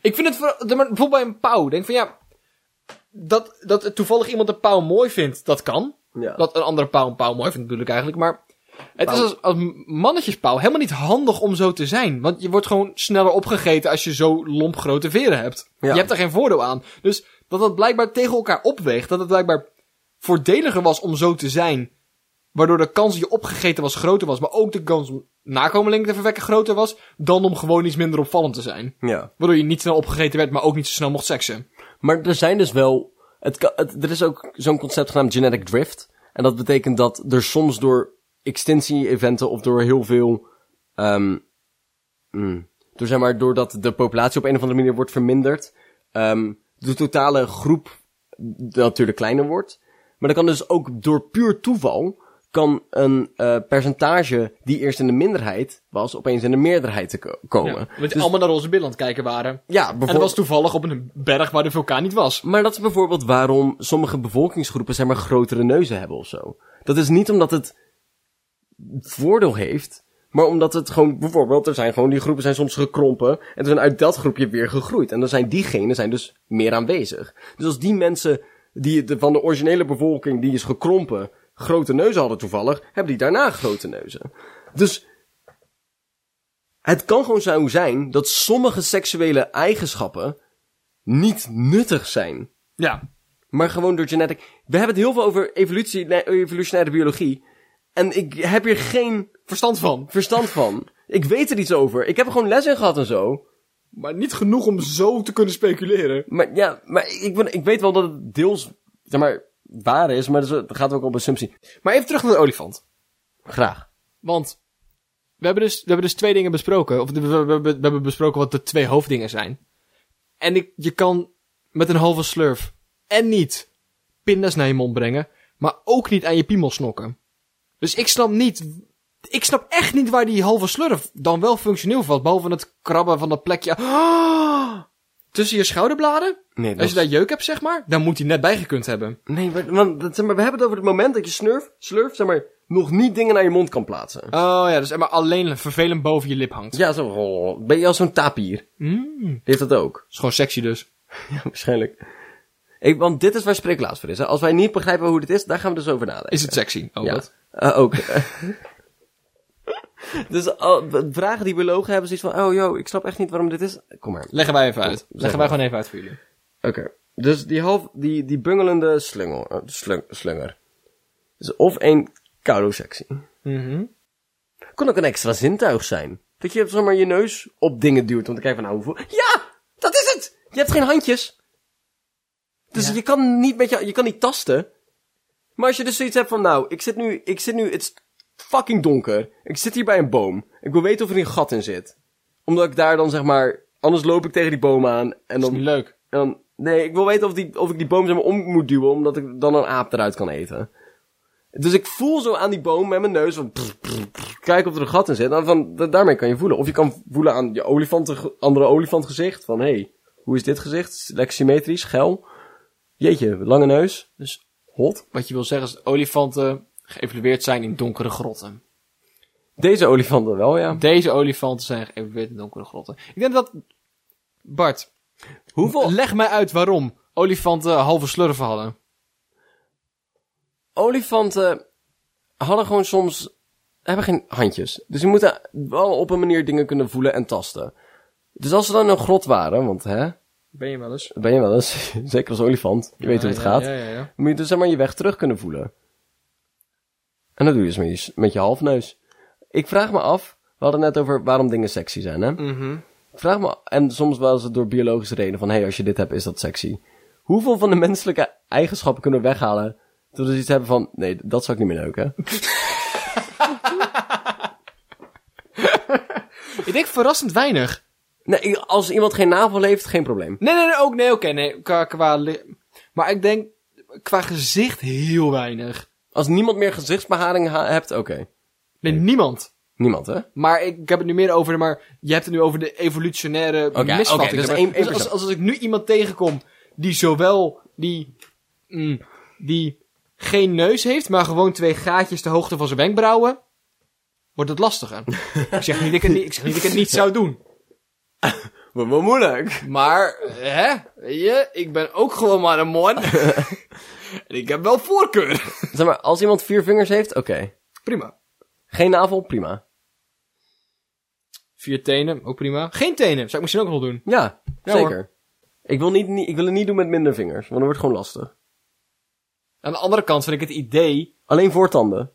Ik vind het voor, bijvoorbeeld bij een pauw. Denk van ja, dat, dat toevallig iemand een pauw mooi vindt, dat kan. Ja. Dat een andere pauw een pauw mooi vindt natuurlijk eigenlijk. Maar het Pauw. is als, als mannetjespauw helemaal niet handig om zo te zijn. Want je wordt gewoon sneller opgegeten als je zo lomp grote veren hebt. Ja. Je hebt er geen voordeel aan. Dus dat dat blijkbaar tegen elkaar opweegt. Dat het blijkbaar voordeliger was om zo te zijn. Waardoor de kans dat je opgegeten was groter was. Maar ook de kans om nakomelingen te verwekken groter was. Dan om gewoon iets minder opvallend te zijn. ja. Waardoor je niet snel opgegeten werd, maar ook niet zo snel mocht seksen. Maar er zijn dus wel. Het, er is ook zo'n concept genaamd genetic drift. En dat betekent dat er soms door extinctie-eventen of door heel veel. ehm mm, door zeg maar, doordat de populatie op een of andere manier wordt verminderd. ehm de totale groep natuurlijk kleiner wordt. Maar dan kan dus ook door puur toeval. Kan een eh, percentage die eerst in de minderheid was, opeens in de meerderheid te ko- komen. Ja, want Dus- allemaal naar aan het kijken waren. ja, En dat bijvoorbeeld. was toevallig op een berg waar de vulkaan niet was. Maar dat is bijvoorbeeld waarom sommige bevolkingsgroepen zeg maar grotere neuzen hebben of zo. Dat is niet omdat het voordeel heeft, maar omdat het gewoon, bijvoorbeeld, er zijn gewoon, die groepen zijn soms gekrompen en zijn uit dat groepje weer gegroeid. En dan zijn die genen zijn dus meer aanwezig. Dus als die mensen die de, van de originele bevolking die is gekrompen, grote neuzen hadden toevallig, hebben die daarna grote neuzen. Dus het kan gewoon zo zijn dat sommige seksuele eigenschappen niet nuttig zijn. Ja. Maar gewoon door genetic. We hebben het heel veel over evolutie, evolutionaire biologie. En ik heb hier geen Verstand van. verstand van. Ik weet er iets over. Ik heb er gewoon les in gehad en zo. Maar niet genoeg om zo te kunnen speculeren. Maar ja, maar ik, ben- ik weet wel dat het deels, zeg maar, waar is. Maar dat gaat ook op assumptie. Maar even terug naar de olifant. Graag. Want we hebben dus, we hebben dus twee dingen besproken. Of we, we, we, we hebben besproken wat de twee hoofddingen zijn. En ik, je kan met een halve slurf en niet pindas naar je mond brengen. Maar ook niet aan je piemel snokken. Dus ik snap niet... Ik snap echt niet waar die halve slurf dan wel functioneel valt. Behalve het krabben van dat plekje. Ah! Tussen je schouderbladen. Nee, Als je daar jeuk hebt, zeg maar, dan moet hij net bijgekund hebben. Nee, maar, want, dat, zeg maar, we hebben het over het moment dat je snurf, slurft, zeg maar, nog niet dingen naar je mond kan plaatsen. Oh ja, dus maar alleen vervelend boven je lip hangt. Ja, zo, oh, ben je als zo'n tapier? Mm. Die heeft dat ook. is gewoon sexy dus. Ja, waarschijnlijk. Ik, want dit is waar spreeklaas voor is. Hè? Als wij niet begrijpen hoe dit is, daar gaan we dus over nadenken. Is het sexy? Oh, Ja. wat? Eh, ook. dus al, vragen die biologen hebben zoiets van, oh joh, ik snap echt niet waarom dit is. Kom maar. Leggen wij even uit. Zeg Leggen wij gewoon even uit voor jullie. Oké. Dus die half, die, die bungelende slungel, eh, slung, slunger. Dus of een caudosectie. Mhm. Kon ook een extra zintuig zijn. Dat je zeg maar je neus op dingen duwt om te kijken van nou hoeveel... Ja! Dat is het! Je hebt geen handjes. Dus Ja. je kan niet met je, je kan niet tasten. Maar als je dus zoiets hebt van nou, ik zit nu, ik zit nu, het fucking donker. Ik zit hier bij een boom. Ik wil weten of er een gat in zit. Omdat ik daar dan zeg maar, anders loop ik tegen die boom aan en Dat is dan niet leuk. en dan, nee, ik wil weten of, die, of ik die boom zeg maar om moet duwen, omdat ik dan een aap eruit kan eten. Dus ik voel zo aan die boom met mijn neus van... Kijk of er een gat in zit. En van, da- daarmee kan je voelen. Of je kan voelen aan je olifanten, andere olifantgezicht. Van, hé, hey, hoe is dit gezicht? Lekker symmetrisch, geil. Jeetje, lange neus. Dus Hot. wat je wil zeggen is olifanten geëvalueerd zijn in donkere grotten. Deze olifanten wel, ja. Deze olifanten zijn geëvalueerd in donkere grotten. Ik denk dat... Bart, Hoeveel leg mij uit waarom olifanten halve slurven hadden. olifanten hadden gewoon soms... hebben geen handjes. Dus die moeten wel op een manier dingen kunnen voelen en tasten. Dus als ze dan in een grot waren, want hè... Ben je wel eens? Ben je wel eens. Zeker als olifant. Je weet hoe het Ja, gaat. Ja, ja, ja. Dan moet je dus zeg maar je weg terug kunnen voelen. En dat doe je dus met je, met je halfneus. Ik vraag me af, we hadden net over waarom dingen sexy zijn, hè? Mhm. Ik vraag me, en soms wel eens door biologische redenen van, hé, hey, als je dit hebt, is dat sexy. Hoeveel van de menselijke eigenschappen kunnen we weghalen, toen we iets hebben van, nee, dat zou ik niet meer neuken. Ik denk verrassend weinig. Nee, als iemand geen navel heeft, geen probleem. Nee, nee, nee, ook nee, oké, nee. Qua, qua maar ik denk qua gezicht heel weinig. Als niemand meer gezichtsbeharing ha- hebt, oké. Nee, niemand. Niemand, hè? Maar ik, ik heb het nu meer over, maar je hebt het nu over de evolutionaire Oké, misvatting. oké, dus één- één dus als, persoon. als, ik nu iemand tegenkom die zowel die, mm, die geen neus heeft, maar gewoon twee gaatjes de hoogte van zijn wenkbrauwen, wordt het lastiger. ik, zeg niet dat ik, het niet, ik zeg niet dat ik het niet zou doen. Wat wel moeilijk. Maar, hè, weet je, ik ben ook gewoon maar een man. en ik heb wel voorkeur. Zeg maar, als iemand vier vingers heeft, oké. Prima. Geen navel, prima. Vier tenen, ook prima. Geen tenen, zou ik misschien ook nog wel doen. Ja, Ja, zeker. Ik wil, niet, niet, ik wil het niet doen met minder vingers, want dan wordt het gewoon lastig. Aan de andere kant vind ik het idee Alleen voortanden.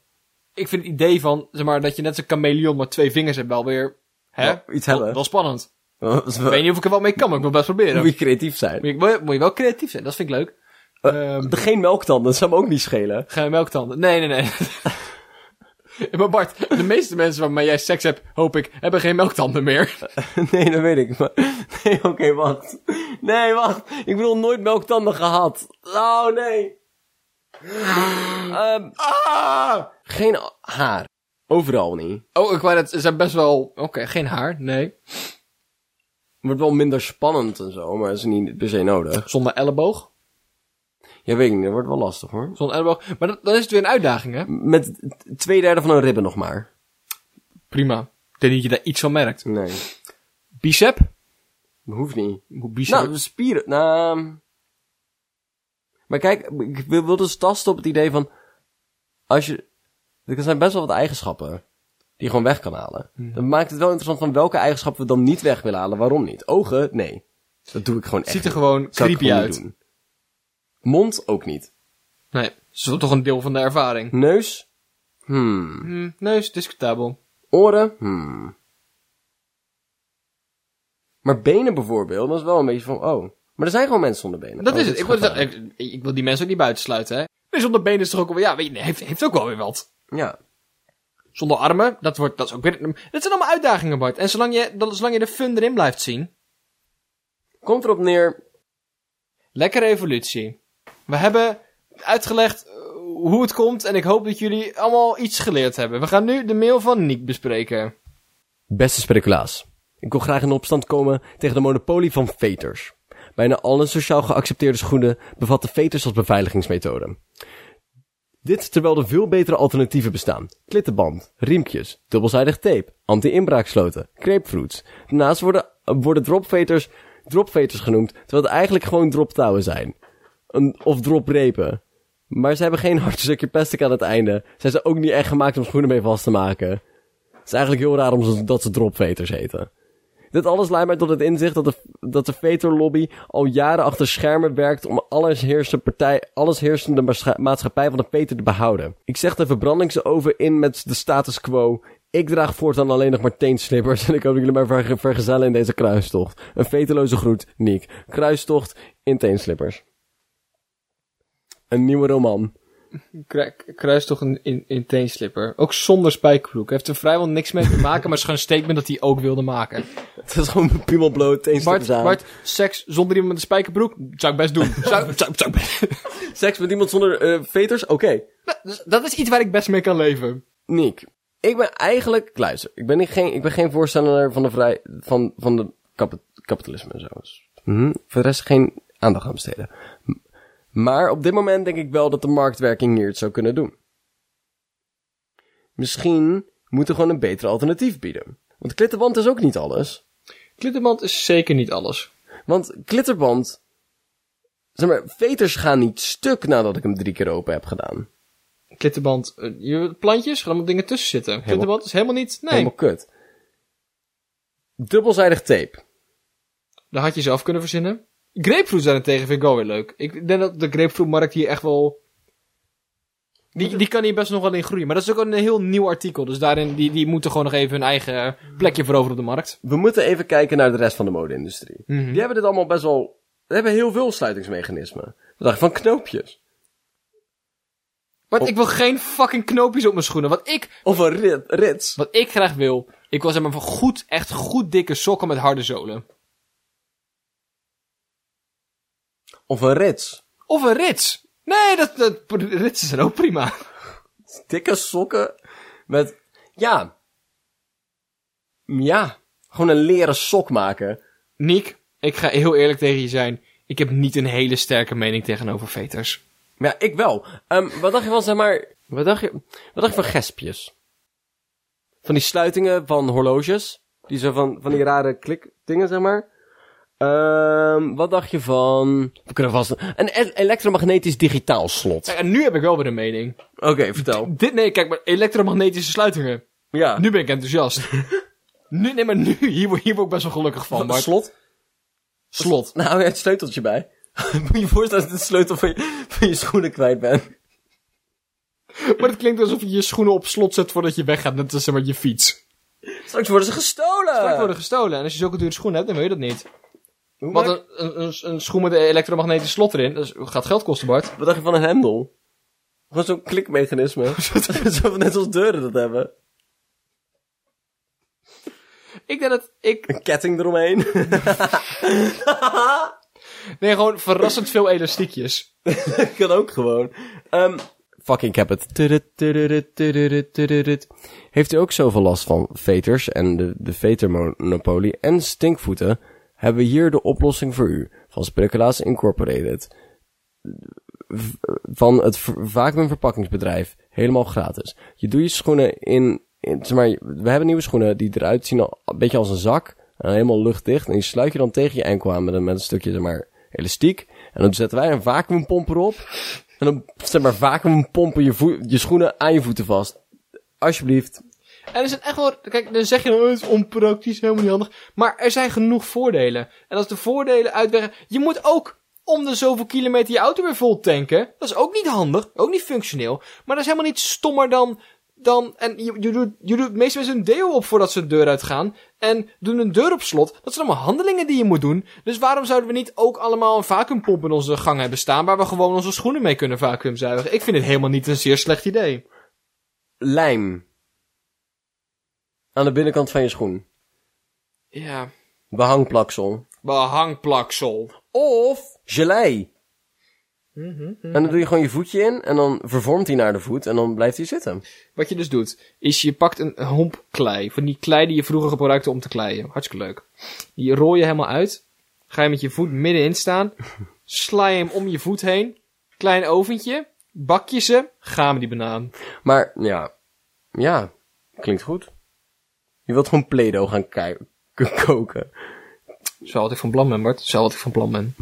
ik vind het idee van, zeg maar, dat je net zo'n chameleon met twee vingers hebt wel weer, hè? Wel iets hebben. wel spannend. Dat is Ik weet niet of ik er wel mee kan, maar ik wil best proberen. Moet je creatief zijn. Je- moet je wel creatief zijn, dat vind ik leuk. Eh, Ehm, de geen melktanden, dat zou me ook niet schelen. Geen melktanden. Nee, nee, nee. maar Bart, de meeste mensen waarmee jij seks hebt, hoop ik, hebben geen melktanden meer. nee, dat weet ik. Maar... Nee, oké, wacht. Nee, wacht. Ik bedoel, nooit melktanden gehad. Oh, nee. Ehm, Ah! geen haar. Overal niet. Oh, ik wou net, ze zijn best wel, oké, geen haar, nee. Wordt wel minder spannend en zo, maar dat is niet per se nodig. Zonder elleboog. Ja, weet ik niet, dat wordt wel lastig hoor. Zonder elleboog. Maar dat, dan is het weer een uitdaging, hè? Met twee derde van een ribben nog maar. Prima. Ik denk dat je daar iets van merkt. Nee, Bicep? hoeft niet. Bicep? Nou, spieren. Nou. Maar kijk, ik wil, wil dus tasten op het idee van. Als je. Er zijn best wel wat eigenschappen. Die je gewoon weg kan halen. Dan maakt het wel interessant van welke eigenschappen we dan niet weg willen halen. Waarom niet? Ogen? Nee. Dat doe ik gewoon echt ziet er gewoon creepy uit. doen. Mond? Ook niet. Nee, dat is toch een deel van de ervaring. Neus? Hmm. Hm, neus, discutabel. Oren? Hmm. Maar benen bijvoorbeeld, dat is wel een beetje van, oh. Maar er zijn gewoon mensen zonder benen. Dat Oh, is het. Ik wil, ik, ik wil die mensen ook niet buitensluiten, hè. Nee, zonder benen is toch ook wel, ja, weet je, heeft, heeft ook wel weer wat. Ja. Zonder armen, dat wordt, dat is ook weer, dat zijn allemaal uitdagingen, Bart. En zolang je, dat, zolang je de fun erin blijft zien, Komt erop neer, lekkere evolutie. We hebben uitgelegd eh, hoe het komt en ik hoop dat jullie allemaal iets geleerd hebben. We gaan nu de mail van Niek bespreken. Beste speculaas. Ik wil graag in opstand komen tegen de monopolie van veters. Bijna alle sociaal geaccepteerde schoenen bevatten veters als beveiligingsmethode. Dit terwijl er veel betere alternatieven bestaan. Klittenband, riempjes, dubbelzijdig tape, anti-inbraaksloten, grapefruits. Daarnaast worden, worden dropveters dropveters genoemd, terwijl het eigenlijk gewoon droptouwen zijn. Of droprepen. Maar ze hebben geen hard stukje plastic aan het einde. Zijn ze ook niet echt gemaakt om schoenen mee vast te maken. Het is eigenlijk heel raar om dat ze dropveters heten. Dit alles leidt mij tot het inzicht dat de, dat de veterlobby al jaren achter schermen werkt om alles heersende, partij, alles maatschappij van de veter te behouden. Ik zeg de verbrandingsoven in met de status quo. Ik draag voortaan alleen nog maar teenslippers en ik hoop dat jullie mij verge- vergezellen in deze kruistocht. Een veteloze groet, Niek. Kruistocht in teenslippers. Een nieuwe roman. Kru- Kruis toch een in, in teenslipper. Ook zonder spijkerbroek. Heeft er vrijwel niks mee te maken, maar het is gewoon een statement dat hij ook wilde maken. Het is gewoon piemelbloot teenslippers Bart, aan. Bart, seks zonder iemand met een spijkerbroek? Zou ik best doen. Zou, zou, zou ik best- Seks met iemand zonder eh, veters? Oké. Dus dat is iets waar ik best mee kan leven. Niek, ik ben eigenlijk, luister, ik ben, niet geen, ik ben geen voorstander van de vrij, van, van de kap- kapitalisme en zo. Dus, mhm, voor de rest geen aandacht aan besteden. Maar op dit moment denk ik wel dat de marktwerking hier het zou kunnen doen. Misschien moeten we gewoon een beter alternatief bieden. Want klitterband is ook niet alles. Klittenband is zeker niet alles. Want klitterband, zeg maar, veters gaan niet stuk nadat ik hem drie keer open heb gedaan. Klittenband, eh, je plantjes, gaan allemaal dingen tussen zitten. Klittenband is helemaal niet, nee. Helemaal kut. Dubbelzijdig tape. Dat had je zelf kunnen verzinnen. Grapefruit daarentegen vind ik wel weer leuk. Ik denk dat de grapefruitmarkt hier echt wel... Die, die kan hier best nog wel in groeien. Maar dat is ook een heel nieuw artikel. Dus daarin, die, die moeten gewoon nog even hun eigen plekje veroveren op de markt. We moeten even kijken naar de rest van de mode-industrie. Mhm. Die hebben dit allemaal best wel... Die hebben heel veel sluitingsmechanismen. Wat dacht van knoopjes? Maar ik wil geen fucking knoopjes op mijn schoenen. Wat ik, Of een rit, rits? wat ik graag wil... Ik wil zeg maar van goed, echt goed dikke sokken met harde zolen. Of een rits? Of een rits. Nee, dat, dat ritsen zijn ook prima. Dikke sokken met... Ja. Ja. Gewoon een leren sok maken. Niek, ik ga heel eerlijk tegen je zijn. Ik heb niet een hele sterke mening tegenover veters. Maar ja, ik wel. Ehm, wat dacht je van, zeg maar... Wat dacht je, wat dacht je van gespjes? Van die sluitingen van horloges. Die zo van, van die rare klikdingen, zeg maar. Ehm, wat dacht je van... We kunnen vast... Een e- elektromagnetisch digitaal slot. Kijk, En nu heb ik wel weer een mening. Oké, vertel. Dit, nee, kijk maar, elektromagnetische sluitingen. Ja. Nu ben ik enthousiast. nu, nee, maar nu, hier, word- hier word ik best wel gelukkig van, slot? Slot. Nou, je hebt het sleuteltje bij. Moet je je voorstellen dat je de sleutel van je, van je schoenen kwijt bent. Maar het klinkt alsof je je schoenen op slot zet voordat je weggaat, net als zeg maar, je fiets. Straks worden ze gestolen. Straks worden gestolen. En als je zulke dure schoenen hebt, dan wil je dat niet. Hoe maak- een, een, een, schoen met een elektromagnetisch slot erin, dat is- gaat geld kosten, Bart. Wat dacht je van een hendel? Gewoon zo'n klikmechanisme. zo van net als deuren dat hebben. Ik denk dat ik... Een ketting eromheen. Nee, gewoon verrassend veel elastiekjes. kan ook gewoon. Ehm, fucking heb het. Heeft u ook zoveel last van veters en de, de vetermonopolie en stinkvoeten? Hebben we hier de oplossing voor u. Van Speculaas Incorporated. Van het vacuümverpakkingsbedrijf. Helemaal gratis. Je doet je schoenen in, zeg maar, we hebben nieuwe schoenen die eruit zien al, een beetje als een zak. En helemaal luchtdicht. En die sluit je dan tegen je enkel aan met een, stukje, zeg maar, elastiek. En dan zetten wij een vacuümpomp erop. En dan, zeg maar, vacuümpompen je, je schoenen aan je voeten vast. Alsjeblieft. En er zijn echt wel... Kijk, dan zeg je oh, het is onpraktisch, helemaal niet handig. Maar er zijn genoeg voordelen. En als de voordelen uitwegen... Je moet ook om de zoveel kilometer je auto weer vol tanken. Dat is ook niet handig. Ook niet functioneel. Maar dat is helemaal niet stommer dan... dan en je, je, doet, je doet meeste mensen een deel op voordat ze de deur uitgaan. En doen een deur op slot. Dat zijn allemaal handelingen die je moet doen. Dus waarom zouden we niet ook allemaal een vacuümpomp in onze gang hebben staan... waar we gewoon onze schoenen mee kunnen vacuümzuigen? Ik vind het helemaal niet een zeer slecht idee. Lijm. Aan de binnenkant van je schoen. Ja. Behangplaksel. Behangplaksel. Of gelei. En dan doe je gewoon je voetje in en dan vervormt hij naar de voet en dan blijft hij zitten. Wat je dus doet, is je pakt een homp klei. Van die klei die je vroeger gebruikte om te kleien. Hartstikke leuk. Die rol je helemaal uit. Ga je met je voet middenin staan. Sla je hem om je voet heen. Klein oventje. Bak je ze. Ga met die banaan. Maar, ja. Ja, klinkt goed. Je wilt gewoon Play-Doh gaan koken. Zo wat ik van plan ben, Bart. Zo wat ik van plan ben.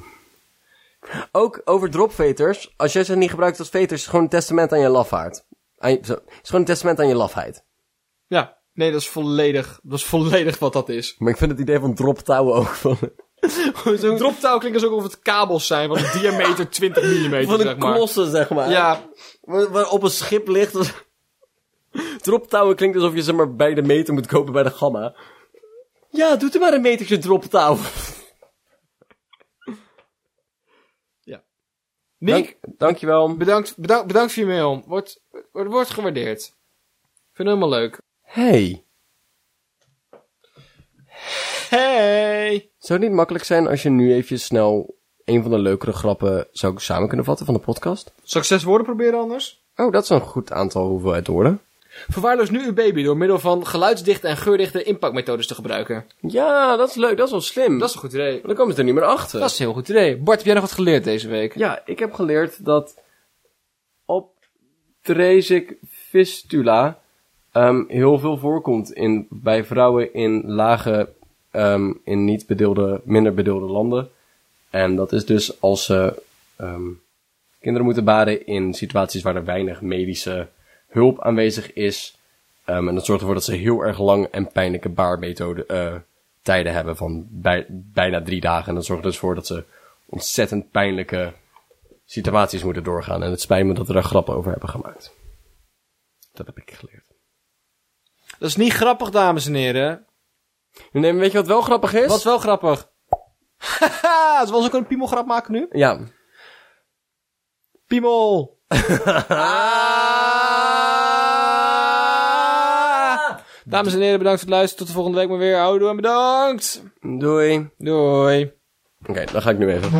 Ook over dropveters. Als jij ze niet gebruikt als veters, is het gewoon een testament aan je lafhaard. Aan je, zo, het is gewoon een testament aan je lafheid. Ja. Nee, dat is volledig, dat is volledig wat dat is. Maar ik vind het idee van droptouwen ook van, Zo'n droptouw klinkt alsof het kabels zijn van een diameter 20 mm, van zeg een maar. klossen, zeg maar. Ja, waar op een schip ligt. Droptouwen klinkt alsof je ze maar bij de meter moet kopen bij de gamma. Ja, doe er maar een metertje droptouw. Nick, Dank, dankjewel. bedankt, bedankt, bedankt voor je mail. Wordt, wordt, wordt gewaardeerd. Vind het helemaal leuk. Hey. Hey! Zou het niet makkelijk zijn als je nu even snel een van de leukere grappen zou samen kunnen vatten van de podcast? Ik zes woorden proberen anders? Oh, dat is een goed aantal hoeveelheid woorden. Verwaarloos nu uw baby door middel van geluidsdichte en geurdichte inpakmethodes te gebruiken. Ja, dat is leuk. Dat is wel slim. Dat is een goed idee. Dan komen ze er niet meer achter. Dat is een heel goed idee. Bart, heb jij nog wat geleerd deze week? Ja, ik heb geleerd dat op fistula ehm, heel veel voorkomt in, bij vrouwen in lage, ehm, in niet bedeelde, minder bedeelde landen. En dat is dus als ze ehm, kinderen moeten baden in situaties waar er weinig medische hulp aanwezig is. Ehm, en dat zorgt ervoor dat ze heel erg lang en pijnlijke baarmethode eh, tijden hebben van bij, bijna drie dagen. En dat zorgt dus voor dat ze ontzettend pijnlijke situaties moeten doorgaan. En het spijt me dat we daar grappen over hebben gemaakt. Dat heb ik geleerd. Dat is niet grappig, dames en heren. Nee, weet je wat wel grappig is? Wat is wel grappig? Haha, ons ook een piemelgrap maken nu? Ja. Piemel! Dames en heren, bedankt voor het luisteren. Tot de volgende week maar weer. Houdoe en bedankt! Doei. Doei! Oké, dan ga ik nu even.